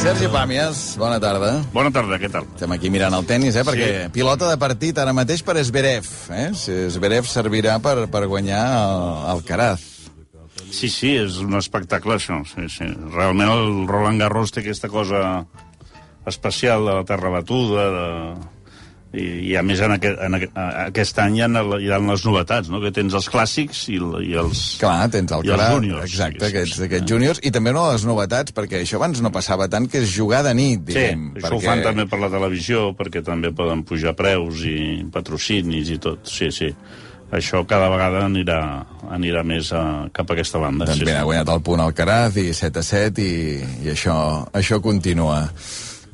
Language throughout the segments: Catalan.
Sergi Pàmies, bona tarda. Bona tarda, què tal? Estem aquí mirant el tennis, eh? Perquè Sí. pilota de partit ara mateix per Esberev, eh? Esberev servirà per, per guanyar el, el Caraz. Sí, sí, és un espectacle, això. Sí, sí. Realment el Roland Garros té aquesta cosa especial de la terra batuda, de... I, i a més en aquest, en aquest, aquest any hi ha, hi ha les novetats, no? que tens els clàssics i, i els... Clar, tens el I els Caraz, júniors. exacte, Sí, aquests, sí. aquests júniors, i també de les novetats, perquè això abans no passava tant, que és jugar de nit, Sí, diguem. això ho fan també per la televisió, perquè també poden pujar preus i patrocinis i tot. Sí, sí. Això cada vegada anirà, anirà més a, cap a aquesta banda. Doncs sí, ha sí. guanyat el punt al Caraz i 7 a 7 i, i això, això continua.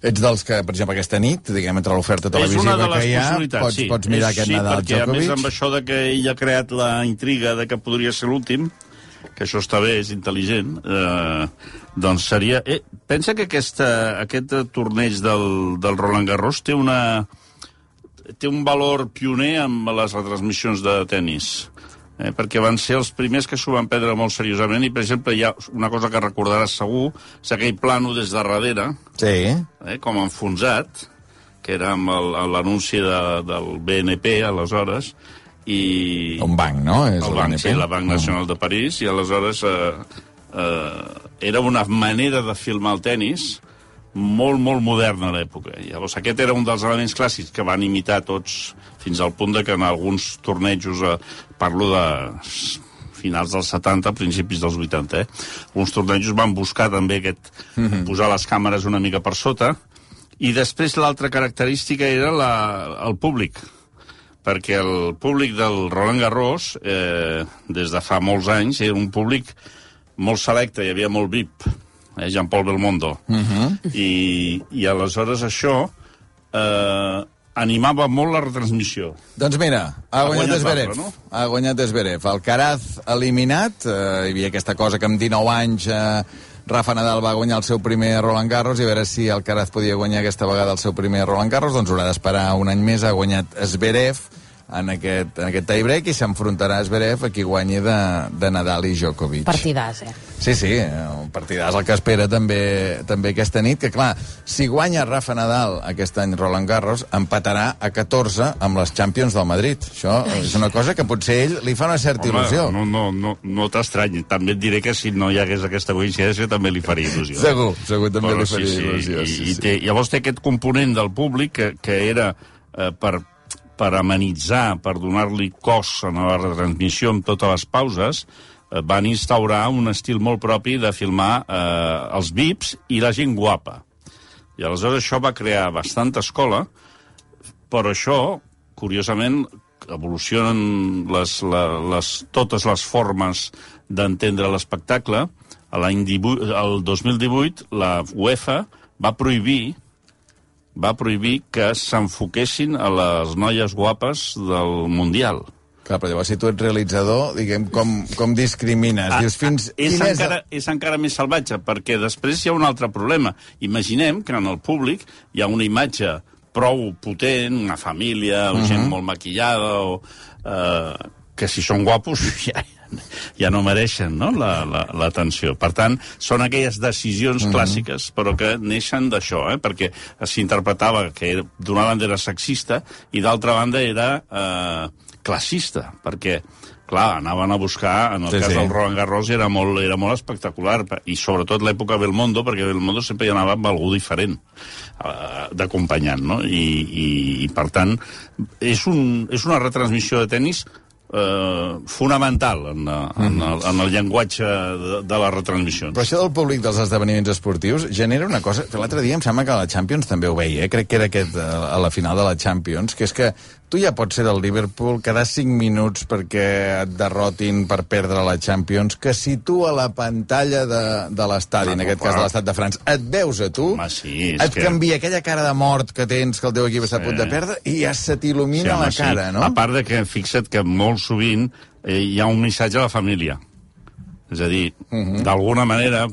Ets dels que, per exemple, aquesta nit, diguem, entre l'oferta televisiva que hi ha, pots, sí. pots mirar és, aquest sí, Nadal perquè a més Djokovic. amb això de que ell ha creat la intriga de que podria ser l'últim, que això està bé, és intel·ligent, eh, doncs seria... Eh, pensa que aquesta, aquest torneig del, del Roland Garros té una té un valor pioner amb les retransmissions de tennis eh, perquè van ser els primers que s'ho van prendre molt seriosament i, per exemple, hi ha una cosa que recordaràs segur, és aquell plano des de darrere, Sí, eh, com enfonsat, que era amb el- l'anunci de, del BNP, aleshores, i... un banc, no? És el banc, BNP? sí, la Banc Nacional de París, i aleshores eh, eh, era una manera de filmar el tennis molt, molt moderna a l'època. Llavors, aquest era un dels elements clàssics que van imitar tots fins al punt de que en alguns tornejos, eh, parlo de finals dels 70, principis dels 80, eh? Uns tornejos van buscar també aquest, posar les càmeres una mica per sota, i després l'altra característica era la, el públic, perquè el públic del Roland Garros, eh, des de fa molts anys, era un públic molt selecte, hi havia molt VIP, eh, Jean-Paul Belmondo. Uh -huh. I, I aleshores això eh, animava molt la retransmissió. Doncs mira, ha, Ha guanyat guanyat Esberev. no? Ha guanyat Esberev. El Caraz eliminat, eh, hi havia aquesta cosa que amb 19 anys eh, Rafa Nadal va guanyar el seu primer Roland Garros i a veure si el Caraz podia guanyar aquesta vegada el seu primer Roland Garros, doncs haurà d'esperar un any més. Ha guanyat Esberev en aquest, en aquest tiebreak i s'enfrontarà Esberev a qui guanyi de, de Nadal i Djokovic. Partidàs, eh? Sí, sí, un partidàs el que espera també, també aquesta nit, que clar, si guanya Rafa Nadal aquest any Roland Garros, empatarà a 14 amb les Champions del Madrid. Això és una cosa que potser ell li fa una certa il·lusió. no, no, no, no t'estranyi. També et diré que si no hi hagués aquesta coincidència també li faria il·lusió. Segur, segur també Però li faria il·lusió. I, Sí, i sí. té, llavors té aquest component del públic que, que era eh, per, per amenitzar, per donar-li cos a la retransmissió amb totes les pauses, eh, van instaurar un estil molt propi de filmar eh, els VIPs i la gent guapa. I aleshores això va crear bastanta escola, però això, curiosament, evolucionen les, la, les, totes les formes d'entendre l'espectacle. L'any 18 el 2018, la UEFA va prohibir va prohibir que s'enfoquessin a les noies guapes del Mundial. Clar, però llavors si tu ets realitzador, diguem, com, com discrimines? Dius, fins... Ah, és, quin és encara, és encara més salvatge, perquè després hi ha un altre problema. Imaginem que en el públic hi ha una imatge prou potent, una família, o gent molt maquillada, o, eh, que si són guapos ja, ja no mereixen no? l'atenció. La, l'atenció. per tant, són aquelles decisions clàssiques, però que neixen d'això, eh? perquè s'interpretava que d'una banda era sexista i d'altra banda era eh, classista, perquè clar, anaven a buscar, en el Sí, cas sí. del Roland Garros era molt, era molt espectacular, i sobretot l'època Belmondo, perquè Belmondo sempre hi anava amb algú diferent eh, d'acompanyant, no? I, i, I, per tant, és, un, és una retransmissió de tennis eh, fonamental en, la- en, el, en el llenguatge de, de les retransmissions. Però això del públic dels esdeveniments esportius genera una cosa l'altre dia em sembla que a la Champions també ho veia, eh? crec que era aquest, eh, a la final de la Champions, que és que tu ja pots ser del Liverpool cada 5 minuts perquè et derrotin per perdre la Champions, que si tu a la pantalla de, de l'estadi, en aquest clar. cas de l'estat de França, et veus a tu, Home, sí, et que- canvia aquella cara de mort que tens, que el teu equip està a punt Sí. de perdre, i ja se t'il·lumina home, la cara, no? A part de que, fixa't que molt sovint eh, hi ha un missatge a la família. És a dir, uh -huh. d'alguna manera,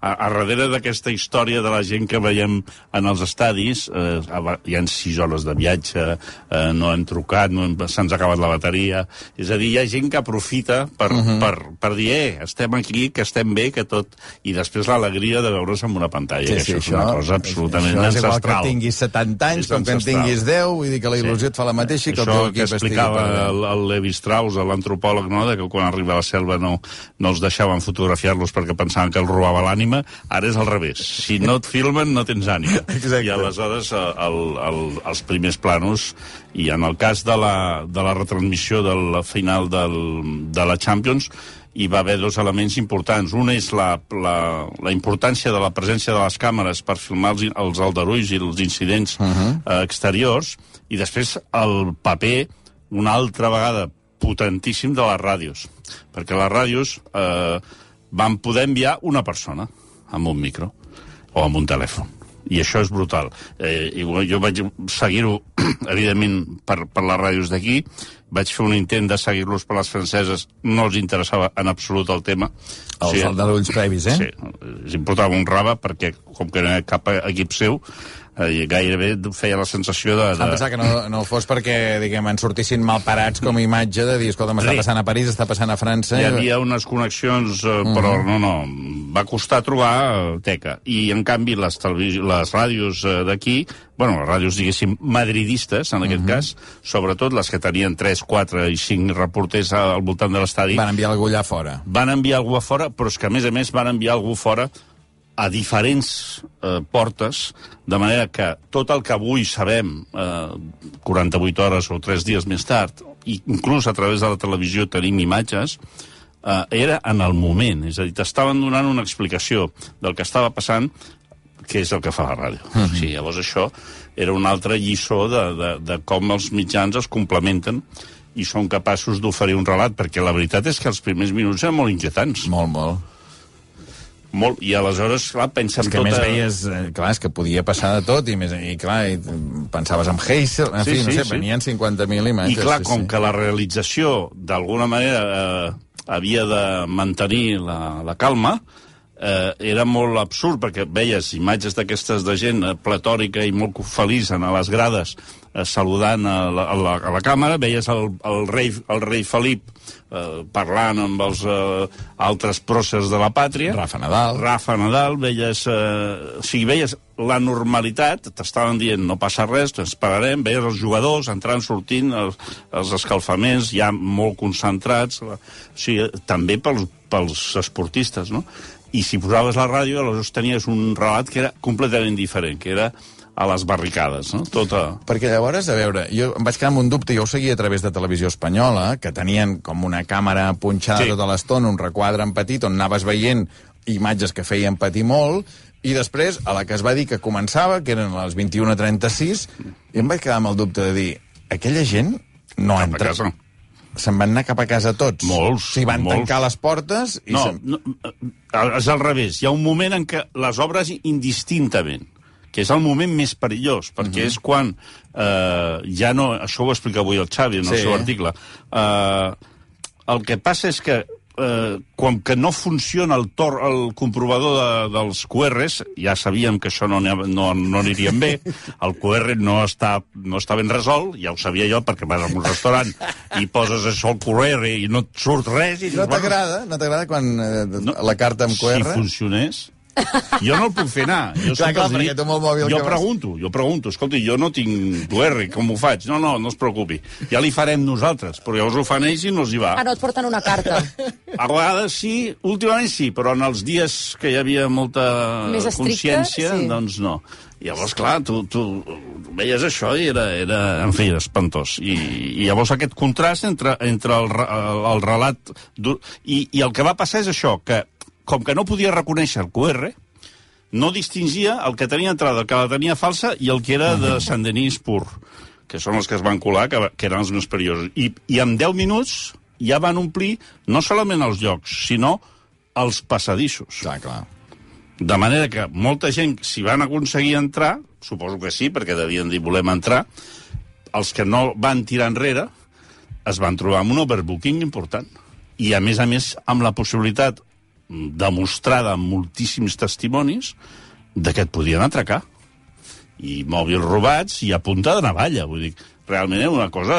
a, a darrere d'aquesta història de la gent que veiem en els estadis, eh, hi ha sis hores de viatge, eh, no hem trucat, no se'ns ha acabat la bateria... És a dir, hi ha gent que aprofita per, uh -huh. per, per dir, eh, estem aquí, que estem bé, que tot... I després l'alegria de veure's en una pantalla, Sí, que sí, això, és una cosa absolutament això és igual ancestral. que tinguis 70 anys És com que en ancestral. tinguis 10, vull dir que la il·lusió Sí. et fa la mateixa i que el Això teu que equip explicava el, el Levi Strauss, l'antropòleg, no? de que quan arriba a la selva no, no els deixaven fotografiar-los perquè pensaven que els robava l'ànima, ara és al revés. Si no et filmen, no tens ànima. Exacte. I aleshores eh, el, el, els primers planos, i en el cas de la, de la retransmissió de la final del, de la Champions, hi va haver dos elements importants. Un és la, la, la importància de la presència de les càmeres per filmar els, els aldarulls i els incidents uh -huh. eh, exteriors, i després el paper, una altra vegada, potentíssim de les ràdios. Perquè les ràdios eh, van poder enviar una persona amb un micro o amb un telèfon. I això és brutal. Eh, i jo vaig seguir-ho, evidentment, per, per les ràdios d'aquí. Vaig fer un intent de seguir-los per les franceses. No els interessava en absolut el tema. Els sí, aldarulls previs, eh? Sí, els importava un raba perquè, com que no ha cap equip seu, eh, gairebé feia la sensació de... de... Em pensava que no, no fos perquè, diguem, en sortissin mal parats com a imatge de dir, escolta, m'està Sí. passant a París, està passant a França... Hi havia unes connexions, eh, però no, no, va costar trobar eh, teca. I, en canvi, les, les ràdios eh, d'aquí, bueno, les ràdios, diguéssim, madridistes, en aquest cas, sobretot les que tenien 3, 4 i 5 reporters al voltant de l'estadi, Van enviar algú allà fora. van enviar algú a fora, però és que, a més a més, van enviar algú fora a diferents eh, portes, de manera que tot el que avui sabem, eh, 48 hores o 3 dies més tard, i inclús a través de la televisió tenim imatges, eh, era en el moment. És a dir, t'estaven donant una explicació del que estava passant, que és el que fa la ràdio. Mm -hmm. sí, llavors això era una altra lliçó de, de, de com els mitjans es complementen i són capaços d'oferir un relat, perquè la veritat és que els primers minuts eren molt inquietants. Molt, molt. Molt, i aleshores, clar, pensa en que tota... més veies, eh, clar, és que podia passar de tot, i, més, i clar, i pensaves en Heysel, en Sí, fi, no sí, sé, sí. venien 50.000 imatges. I clar, sí, com sí. que la realització d'alguna manera eh, havia de mantenir la, la calma, eh, era molt absurd perquè veies imatges d'aquestes de gent eh, platòrica i molt feliç a les grades eh, saludant a la, a, la, a la càmera, veies el, el, rei, el rei Felip eh, parlant amb els eh, altres pròcers de la pàtria. Rafa Nadal. Rafa Nadal, veies... Eh, o sigui, veies la normalitat, t'estaven dient no passa res, esperarem, veies els jugadors entrant, sortint, els, els escalfaments ja molt concentrats, o sigui, també pels, pels esportistes, no? I si posaves la ràdio, aleshores tenies un relat que era completament diferent, que era a les barricades, no? Tota... Perquè llavors, a veure, jo em vaig quedar amb un dubte, jo ho seguia a través de televisió espanyola, que tenien com una càmera punxada Sí. tota l'estona, un requadre en petit, on anaves veient imatges que feien patir molt, i després, a la que es va dir que començava, que eren les 21.36, i em vaig quedar amb el dubte de dir, aquella gent no Cap entra. Se'n van anar cap a casa tots. Molts, O sigui, van molts. tancar les portes i... No, no, eh, és al revés. Hi ha un moment en què les obres indistintament, que és el moment més perillós, perquè Mhm. és quan eh, ja no... Això ho explica avui el Xavi en el Sí. seu article. Eh, el que passa és que eh, com que no funciona el, tor, el comprovador de, dels QRs, ja sabíem que això no, no, no aniríem bé, el QR no està, no està ben resolt, ja ho sabia jo, perquè vas a un restaurant i poses això al QR i no et surt res. I No bueno, t'agrada? No t'agrada quan eh, la carta amb QR? Si funcionés, jo no el puc fer anar. Jo Clar, clar, dic- tu amb el mòbil Jo pregunto, jo pregunto, escolti, jo no tinc QR, com ho faig? No, no, no es preocupi. Ja li farem nosaltres, però llavors ho fan ells i no els hi va. Ah, no et porten una carta. A vegades sí, últimament sí, però en els dies que hi havia molta Més estricte, consciència, sí. doncs no. Llavors, clar, tu, tu veies això i era, era en fi, era espantós. I, I llavors aquest contrast entre, entre el, el, el relat... I, I el que va passar és això, que com que no podia reconèixer el QR, no distingia el que tenia entrada, el que la tenia falsa i el que era de Saint-Denis pur, que són els que es van colar, que, que eren els més perillosos. I, I en 10 minuts ja van omplir no solament els llocs, sinó els passadissos. Clar, clar. De manera que molta gent, si van aconseguir entrar, suposo que sí, perquè devien dir volem entrar, els que no van tirar enrere es van trobar amb un overbooking important. I, a més a més, amb la possibilitat, demostrada amb moltíssims testimonis de que et podien atracar. I mòbils robats i a punta de navalla. Vull dir, realment era una cosa...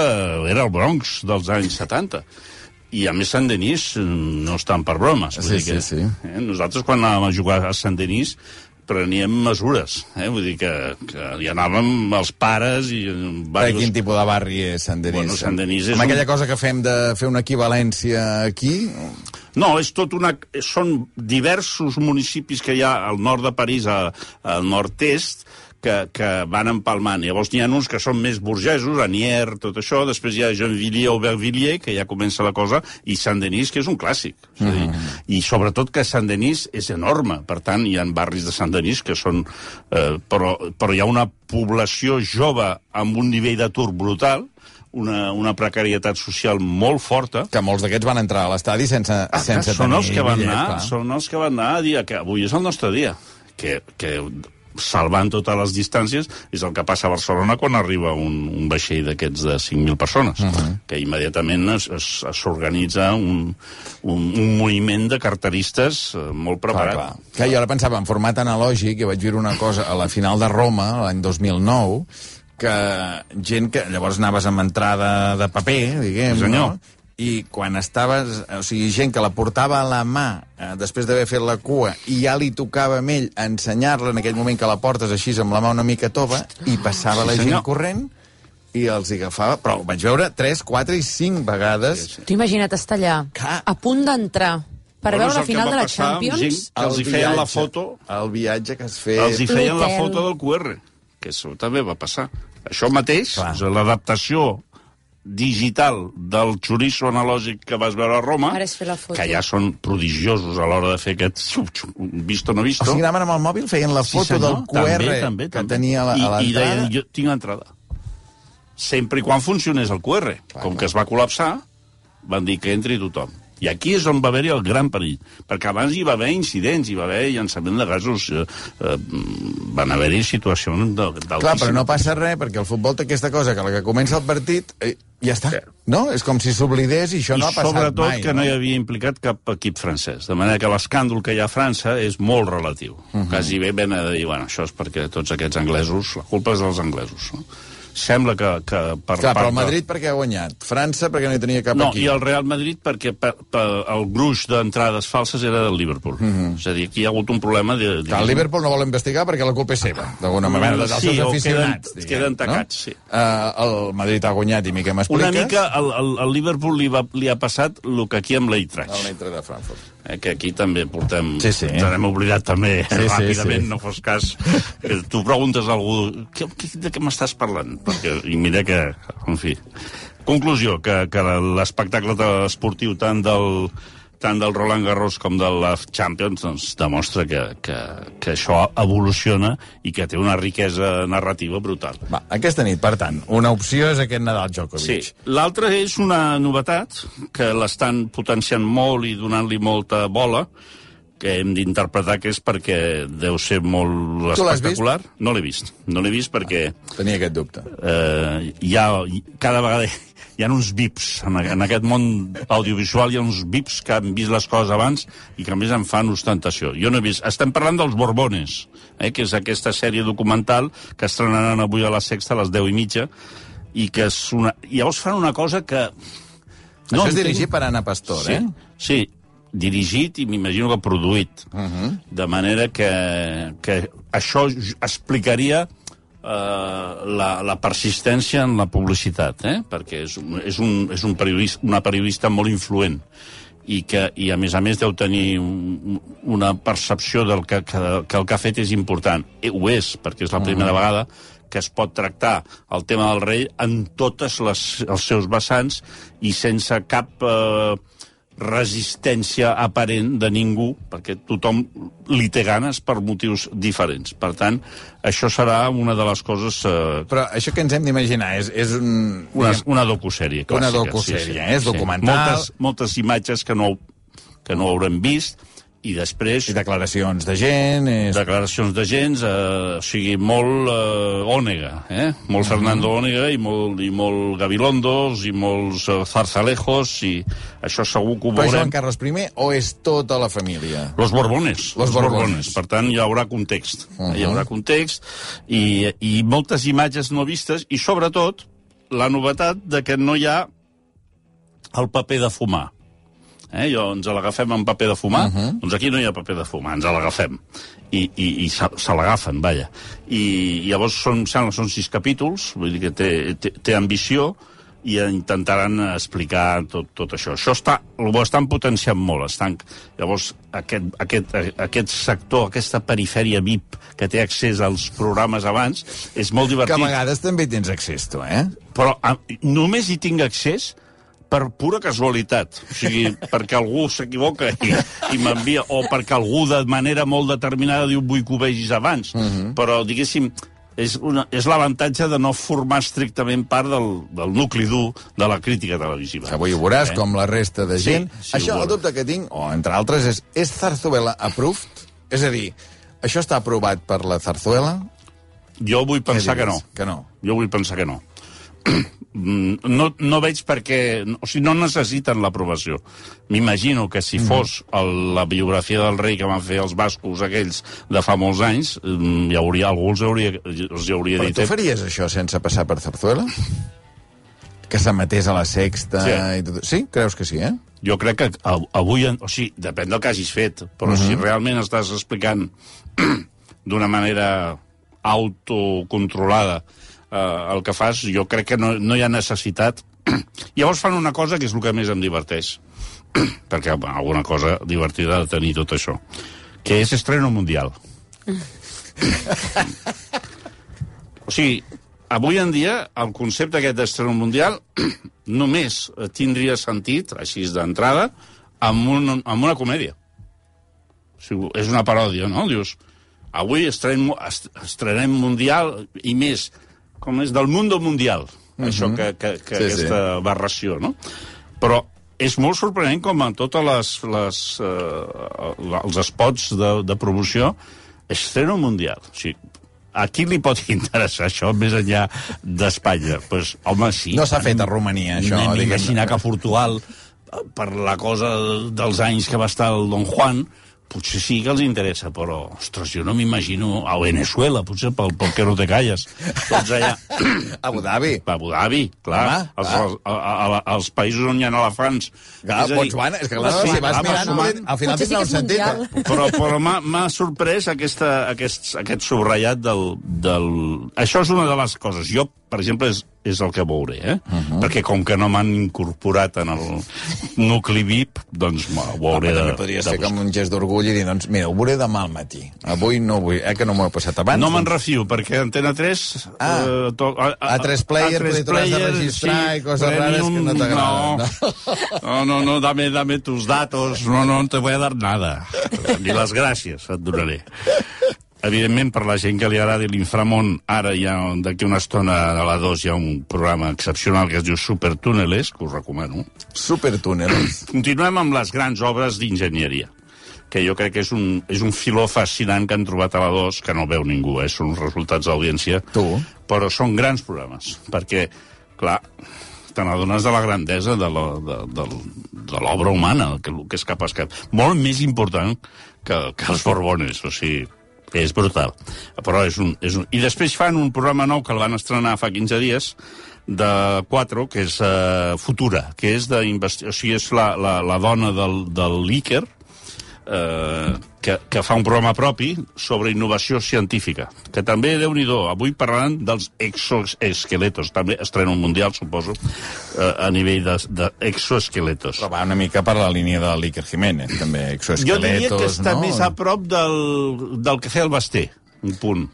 Era el Bronx dels anys 70. I a més Sant Denis eh, no estan per bromes. Vull Sí, dir que, sí, sí. Eh, nosaltres quan anàvem a jugar a Sant Denis preníem mesures, eh? vull dir que, que hi anàvem els pares i... Diversos- quin tipus de barri és Sant Denis? Bueno, Sant Denis és Amb un- aquella cosa que fem de fer una equivalència aquí... No, és tot una... Són diversos municipis que hi ha al nord de París, a, al nord-est, que, que van empalmant. Llavors n'hi ha uns que són més burgesos, Anier, tot això, després hi ha Gennevilliers o Aubervilliers, que ja comença la cosa, i Saint-Denis, que és un clàssic. És a dir, I sobretot que Saint-Denis és enorme, per tant, hi ha barris de Saint-Denis que són... Eh, però, però hi ha una població jove amb un nivell d'atur brutal, una, una precarietat social molt forta, Que molts d'aquests van entrar a l'estadi sense, Ah, sense són tenir els que van anar, són els que van anar a dir que avui és el nostre dia, que, que salvant totes les distàncies, és el que passa a Barcelona quan arriba un, un vaixell d'aquests de 5.000 persones, uh -huh. que immediatament s'organitza un, un, un moviment de carteristes eh, molt Clar, preparat. clar. Que jo ara pensava en format analògic, i vaig veure una cosa a la final de Roma, l'any 2009, que gent que llavors anaves amb entrada de paper, diguem, Sí, no? I quan estaves... O sigui, gent que la portava a la mà eh, després d'haver fet la cua i ja li tocava a ell ensenyar-la en aquell moment que la portes així amb la mà una mica tova i passava Sí, la gent senyor. corrent i els agafava, però ho vaig veure 3, 4 i 5 vegades. Sí, sí. Tu imagina't estar allà, Clar. a punt d'entrar, per Bueno, veure la que final de la Champions. gent que els hi feien la foto El viatge que es feia... els hi feien la foto del QR, que això també va passar. Això mateix, l'adaptació digital del xoriço analògic que vas veure a Roma, que ja són prodigiosos a l'hora de fer aquest xup, xup, visto no visto. O sigui, anaven amb el mòbil, feien la foto senyor, del QR també, també, que també. tenia a la- a I, I l'entrada. deien, jo tinc entrada. Sempre i quan funcionés el QR. Clar, Com clar. que es va col·lapsar, van dir que entri tothom. I aquí és on va haver-hi el gran perill, perquè abans hi va haver incidents, hi va haver llançament de gasos, eh, eh, van haver-hi situacions d'altíssim... Clar, però no passa res, perquè el futbol té aquesta cosa, que la que comença el partit, eh, ja està. No? És com si s'oblidés i això I no ha passat sobretot mai. que no hi havia implicat cap equip francès. De manera que l'escàndol que hi ha a França és molt relatiu. Uh Mhm. -huh. Quasi bé ven a dir, bueno, això és perquè tots aquests anglesos, la culpa és dels anglesos. No? Sembla que, que per Clar, però el de- Madrid perquè ha guanyat. França perquè no hi tenia cap No, equip. i el Real Madrid perquè per, per, el gruix d'entrades falses era del Liverpool. Uh -huh. És a dir, aquí hi ha hagut un problema... De, Que el Liverpool no vol investigar perquè la culpa és seva, d'alguna manera, dels Sí, seus aficionats. queden- queden tacats, sí. Uh, el Madrid ha guanyat, i Mica m'expliques? Una mica al, al, al Liverpool li, va, li ha passat el que aquí amb l'Eintracht. El Eintracht de Frankfurt. Eh, que aquí també portem... Sí, sí. Ens n'hem oblidat també Sí, sí, sí, ràpidament, sí. no fos cas. Eh, Tu preguntes a algú, què, què, de què m'estàs parlant? Perquè, I mira que, en fi... Conclusió, que, que l'espectacle esportiu tant del, tant del Roland Garros com de la Champions doncs, demostra que, que, que això evoluciona i que té una riquesa narrativa brutal. Va, aquesta nit, per tant, una opció és aquest Nadal Djokovic. Sí, l'altra és una novetat que l'estan potenciant molt i donant-li molta bola, que hem d'interpretar que és perquè deu ser molt espectacular. No l'he vist. No l'he vist perquè Tenia aquest dubte. eh, hi ha, cada vegada hi ha uns vips. En, en aquest món audiovisual hi ha uns vips que han vist les coses abans i que a més en fan ostentació. Jo no he vist... Estem parlant dels Borbones, eh, que és aquesta sèrie documental que estrenaran avui a la Sexta a les 10 i mitja i que és una... Llavors fan una cosa que... No, Això és dirigit per Anna Pastor, sí, eh? Sí, dirigit i m'imagino que produït. Uh -huh. De manera que, que això explicaria eh, la, la persistència en la publicitat, eh? perquè és, un- és, un, és un periodista, una periodista molt influent i que i a més a més deu tenir un, una percepció del que, que, que el que ha fet és important. I ho és, perquè és la primera vegada que es pot tractar el tema del rei en totes les, els seus vessants i sense cap eh, resistència aparent de ningú, perquè tothom li té ganes per motius diferents. Per tant, això serà una de les coses... Eh, Però això que ens hem d'imaginar és, és un... una, una docusèrie clàssica. Una docusèrie, eh? És documental. Moltes, moltes imatges que no, que no haurem vist i després I declaracions de gent... És... declaracions de gens, eh, o sigui, molt eh, Ònega, eh? Molt Mhm. Fernando Ònega i molt, i molt Gabilondos i molts eh, Zarzalejos i això segur que ho veurem. Joan Carles I o és tota la família? Los Borbones. Los Borbones. Per tant, hi haurà context. Uh Mhm. -huh. Hi haurà context i, i moltes imatges no vistes i, sobretot, la novetat de que no hi ha el paper de fumar. Eh? Jo, ens l'agafem en paper de fumar, uh -huh. doncs aquí no hi ha paper de fumar, ens l'agafem. I, i, i se, se l'agafen, vaja. I, i llavors són, em sembla, són sis capítols, vull dir que té, té, té ambició, i intentaran explicar tot, tot això. Això està, ho estan potenciant molt. Estan, llavors, aquest, aquest, aquest sector, aquesta perifèria VIP que té accés als programes abans, és molt Que divertit. a vegades també tens accés, tu, eh? Però a, només hi tinc accés per pura casualitat. O sigui, perquè algú s'equivoca i, i m'envia, o perquè algú de manera molt determinada diu vull que ho vegis abans. Uh -huh. Però, diguéssim, és, una, és l'avantatge de no formar estrictament part del, del nucli dur de la crítica televisiva. Avui ho veuràs, eh? com la resta de Sí, gent. sí, això, ho el dubte que tinc, o entre altres, és, és Zarzuela approved? És a dir, això està aprovat per la Zarzuela? Jo vull pensar que no. Que no. Jo vull pensar que no. Mm, no, no veig perquè... O sigui, no necessiten l'aprovació. M'imagino que si fos el, la biografia del rei que van fer els bascos aquells de fa molts anys, mm, hi hauria, algú els hauria, els hi hauria Però dit... tu "Eh, faries això sense passar per Zarzuela? Que se matés a la sexta Sí. i tot... Sí? Creus que sí, eh? Jo crec que av- avui... en- O sigui, depèn del que hagis fet, però uh -huh. si realment estàs explicant d'una manera autocontrolada eh, el que fas, jo crec que no, no hi ha necessitat. Llavors fan una cosa que és el que més em diverteix, perquè bueno, alguna cosa divertida de tenir tot això, que és estreno mundial. o sigui, avui en dia el concepte aquest d'estreno mundial només tindria sentit, així d'entrada, amb, un, amb una comèdia. O sigui, és una paròdia, no? Dius, avui estrenem, est- estrenem mundial i més, com és del mundo mundial, uh -huh. això que, que, que Sí, sí. aquesta barració, no? Però és molt sorprenent com en totes les, les, eh, els spots de, de promoció estreno mundial. O sigui, a qui li pot interessar això més enllà d'Espanya? Pues, home, sí. No s'ha fet a Romania, això, Anem a imaginar que a Portugal, per la cosa dels anys que va estar el Don Juan, potser sí que els interessa, però, ostres, jo no m'imagino a Venezuela, potser pel, pel que no te calles. Tots allà... Abu Dhabi. A Abu Dhabi, clar. Home, els, clar. a, a, a, als països on hi ha elefants. Clar, És a dir, Botswana, és que clar, sí, si vas va, mirant, va, al final sí tindrà que un sentit. eh? però, però m'ha sorprès aquesta, aquest, aquest subratllat del, del... Això és una de les coses. Jo, per exemple, és, és el que veuré, eh? Uh -huh. Perquè com que no m'han incorporat en el nucli VIP, doncs ho hauré de, fer buscar. com un gest d'orgull i dir, doncs, mira, ho veuré demà al matí. Avui no vull, eh, que no m'ho he passat abans. No me'n doncs- refio, perquè Antena 3... Ah. eh, to, a, A3 Player, potser t'hauràs de registrar i coses rares que no t'agraden, No, no, no, no, dame, dame tus datos, no, no te voy a dar nada. Ni les gràcies et donaré. Evidentment, per la gent que li agradi l'inframont, ara hi ha, d'aquí una estona a la 2 hi ha un programa excepcional que es diu Supertúneles, que us recomano. Supertúnels. Continuem amb les grans obres d'enginyeria que jo crec que és un, és un filó fascinant que han trobat a la 2, que no veu ningú, eh? són uns resultats d'audiència. Però són grans programes, perquè, clar, te n'adones de la grandesa de l'obra humana, que, que és capaç que... Molt més important que, que els Borbones, o sigui, és brutal. Però és un, és un... I després fan un programa nou que el van estrenar fa 15 dies, de 4, que és uh, Futura, que és de o sigui, és la, la, la dona del, del l'Iker, eh, que, que fa un programa propi sobre innovació científica, que també, déu nhi avui parlaran dels exoesqueletos, també estrena un mundial, suposo, eh, a nivell d'exoesqueletos. Però va una mica per la línia de l'Iker Jiménez, també, Jo diria que exoesqueletos, està no? més a prop del, del que feia el Basté, un punt.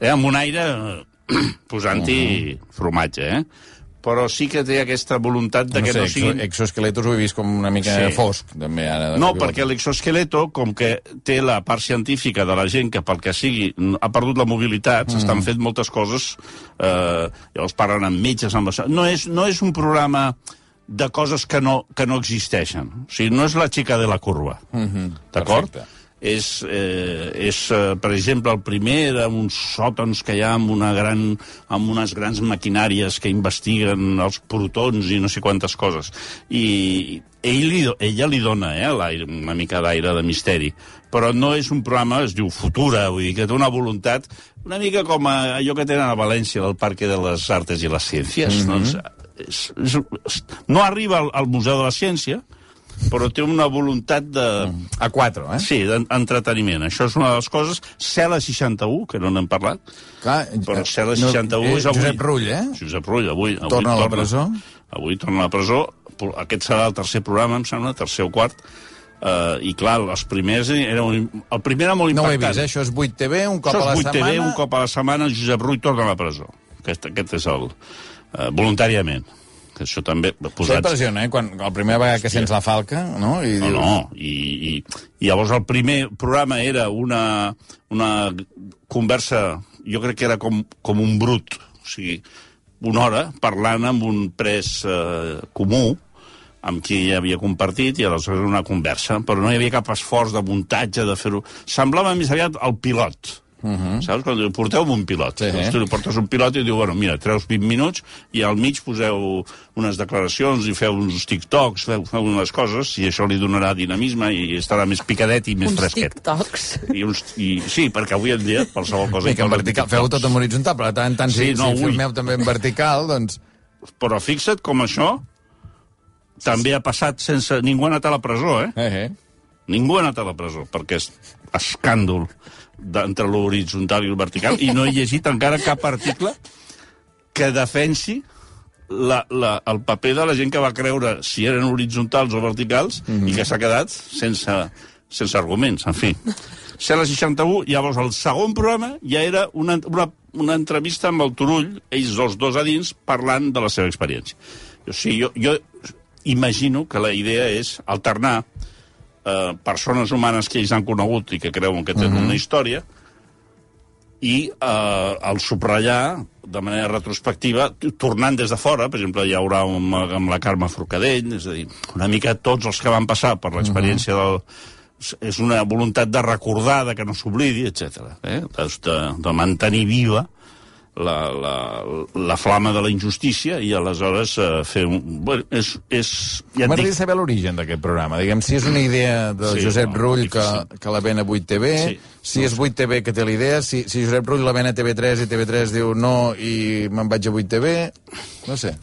Eh, amb un aire eh, posant-hi formatge, eh? Però sí que té aquesta voluntat de no que sé, no exo, siguin... exoesqueletos ho he vist com una mica Sí. fosc, també, ara. No, perquè l'exoesqueleto, com que té la part científica de la gent que pel que sigui ha perdut la mobilitat, s'estan fent moltes coses, eh, llavors parlen amb metges, amb això. No és, no és un programa de coses que no, que no existeixen. O sigui, no és la xica de la curva. Mm -hmm. D'acord? perfecte. És, eh, és eh, per exemple, el primer era uns sòtons que hi ha amb, una gran, amb unes grans maquinàries que investiguen els protons i no sé quantes coses. I ell li, ella li dona eh, una mica d'aire de misteri. Però no és un programa, es diu Futura, vull dir que té una voluntat una mica com a allò que tenen a València, del Parque de les Artes i les Ciències. Mm -hmm. doncs, és, és, és, no arriba al, al Museu de la Ciència, però té una voluntat de... A 4, eh? Sí, d'entreteniment. Això és una de les coses. Cela 61, que no n'hem parlat, Clar, però Cela no, 61 és avui. Josep Rull, eh? Josep Rull, avui. avui Torna a la presó. Avui torna a la presó. Aquest serà el tercer programa, em sembla, tercer o quart. Uh, I clar, els primers era un, el primer era molt No ho he impactant. vist, eh? Això és 8 TV, un cop Això a la és 8 setmana. TV, un cop a la setmana, Josep Rull torna a la presó. Aquest, aquest és el... Uh, voluntàriament. Que això també... Això Posats... impressiona, eh? Quan, la primera vegada que sents la falca, no? I No, dius, no, i, i, i llavors el primer programa era una, una conversa, jo crec que era com, com un brut, o sigui, una hora parlant amb un pres eh, comú, amb qui havia compartit, i aleshores una conversa, però no hi havia cap esforç de muntatge, de fer-ho... Semblava més aviat el pilot, Uh -huh. Saps? Quan diu, porteu un pilot. Sí. Sí. Tu li portes un pilot i diu, bueno, mira, treus 20 minuts i al mig poseu unes declaracions i feu uns TikToks, feu, feu unes coses, i això li donarà dinamisme i estarà més picadet i més Uns fresquet. tiktoks. I, uns, i, sí, perquè avui en dia qualsevol cosa... Sí, que en vertical, feu tot en horitzontal, però tant en tant, Sí, si, no, si ui. filmeu també en vertical, doncs... Però fixa't com això també ha passat sense... Ningú ha anat a la presó, eh? Eh, eh. Ningú ha anat a la presó, perquè és escàndol d'entre l'horitzontal i el vertical, i no he llegit encara cap article que defensi la, la, el paper de la gent que va creure si eren horitzontals o verticals mm -hmm. i que s'ha quedat sense, sense arguments, en fi. Cela 61, llavors el segon programa ja era una, una, una entrevista amb el Turull, ells dos, dos a dins, parlant de la seva experiència. O sigui, jo, jo imagino que la idea és alternar eh, persones humanes que ells han conegut i que creuen que tenen uh -huh. una història i eh, el subratllar de manera retrospectiva, tornant des de fora, per exemple, hi haurà un, amb la Carme Forcadell, és a dir, una mica tots els que van passar per l'experiència del és una voluntat de recordar, de que no s'oblidi, etc. Eh? De, de mantenir viva la, la, la flama de la injustícia i aleshores eh, fer un... Bueno, és, és, ja M'agradaria dic, saber l'origen d'aquest programa. Diguem, si és una idea de Sí, Josep no, Rull que, que la ven a 8TV, Sí. si és 8TV que té la idea, si, si Josep Rull la ven a TV3 i TV3 diu no i me'n vaig a 8TV, no sé.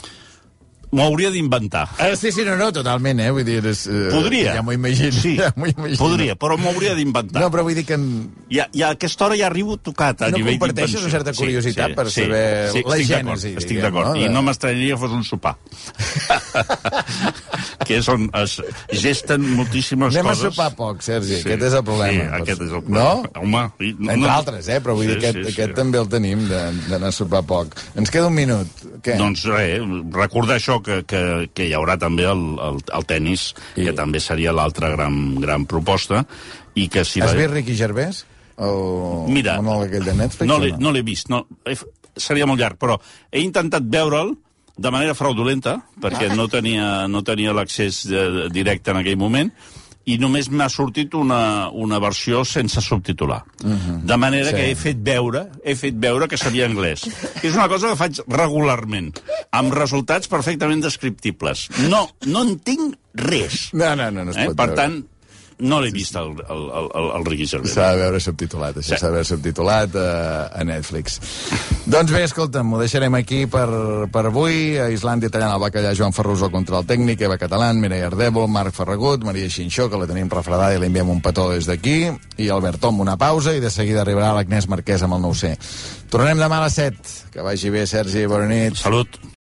M'ho hauria d'inventar. Ah, sí, sí, no, no, totalment, eh? Vull dir, és, eh, Podria. Ja m'ho imagino. Sí, ja imagino. podria, però m'ho hauria d'inventar. No, però vull dir que... en- Ja, ja a aquesta hora ja arribo tocat a No nivell comparteixes d'invenció. una certa curiositat per saber la estic gènesi, Estic d'acord, no? i no m'estranyaria que fos un sopar. que és on es gesten moltíssimes Anem a coses. sopar poc, Sergi, aquest és el problema. Sí, aquest és el problema. No? Home, i, no, Entre no. altres, eh? Però vull dir, Sí, aquest, sí, sí. aquest també el tenim, d'anar a sopar poc. Ens queda un minut. Què? Doncs res, recordar això, que, que, que hi haurà també el, el, el tennis, I- que també seria l'altra gran, gran proposta, i que si Has la... vist Ricky Gervais? El Mira, monòleg aquell de Netflix? no l'he no l'he vist, no, he, seria molt llarg, però he intentat veure'l de manera fraudulenta, perquè no tenia, no tenia l'accés eh, directe en aquell moment, i només m'ha sortit una, una versió sense subtitular. De manera Sí. que he fet veure, he fet veure que sabia anglès. És una cosa que faig regularment, amb resultats perfectament descriptibles. No, no entenc res. No, no, no, no es Eh? pot Per veure. tant, no l'he vist, el, el, el, el, el Ricky Gervais. S'ha de veure subtitulat, això Sí. s'ha de veure subtitulat a, a Netflix. doncs bé, escolta'm, ho deixarem aquí per, per avui. A Islàndia tallant el bacallà Joan Ferrus al control tècnic, Eva Catalán, Mireia Ardèvol, Marc Ferragut, Maria Xinxó, que la tenim refredada i li enviem un petó des d'aquí, i Albert Tom una pausa, i de seguida arribarà l'Agnès Marquès amb el 9C. Tornarem demà a les 7. Que vagi bé, Sergi, bona nit. Salut.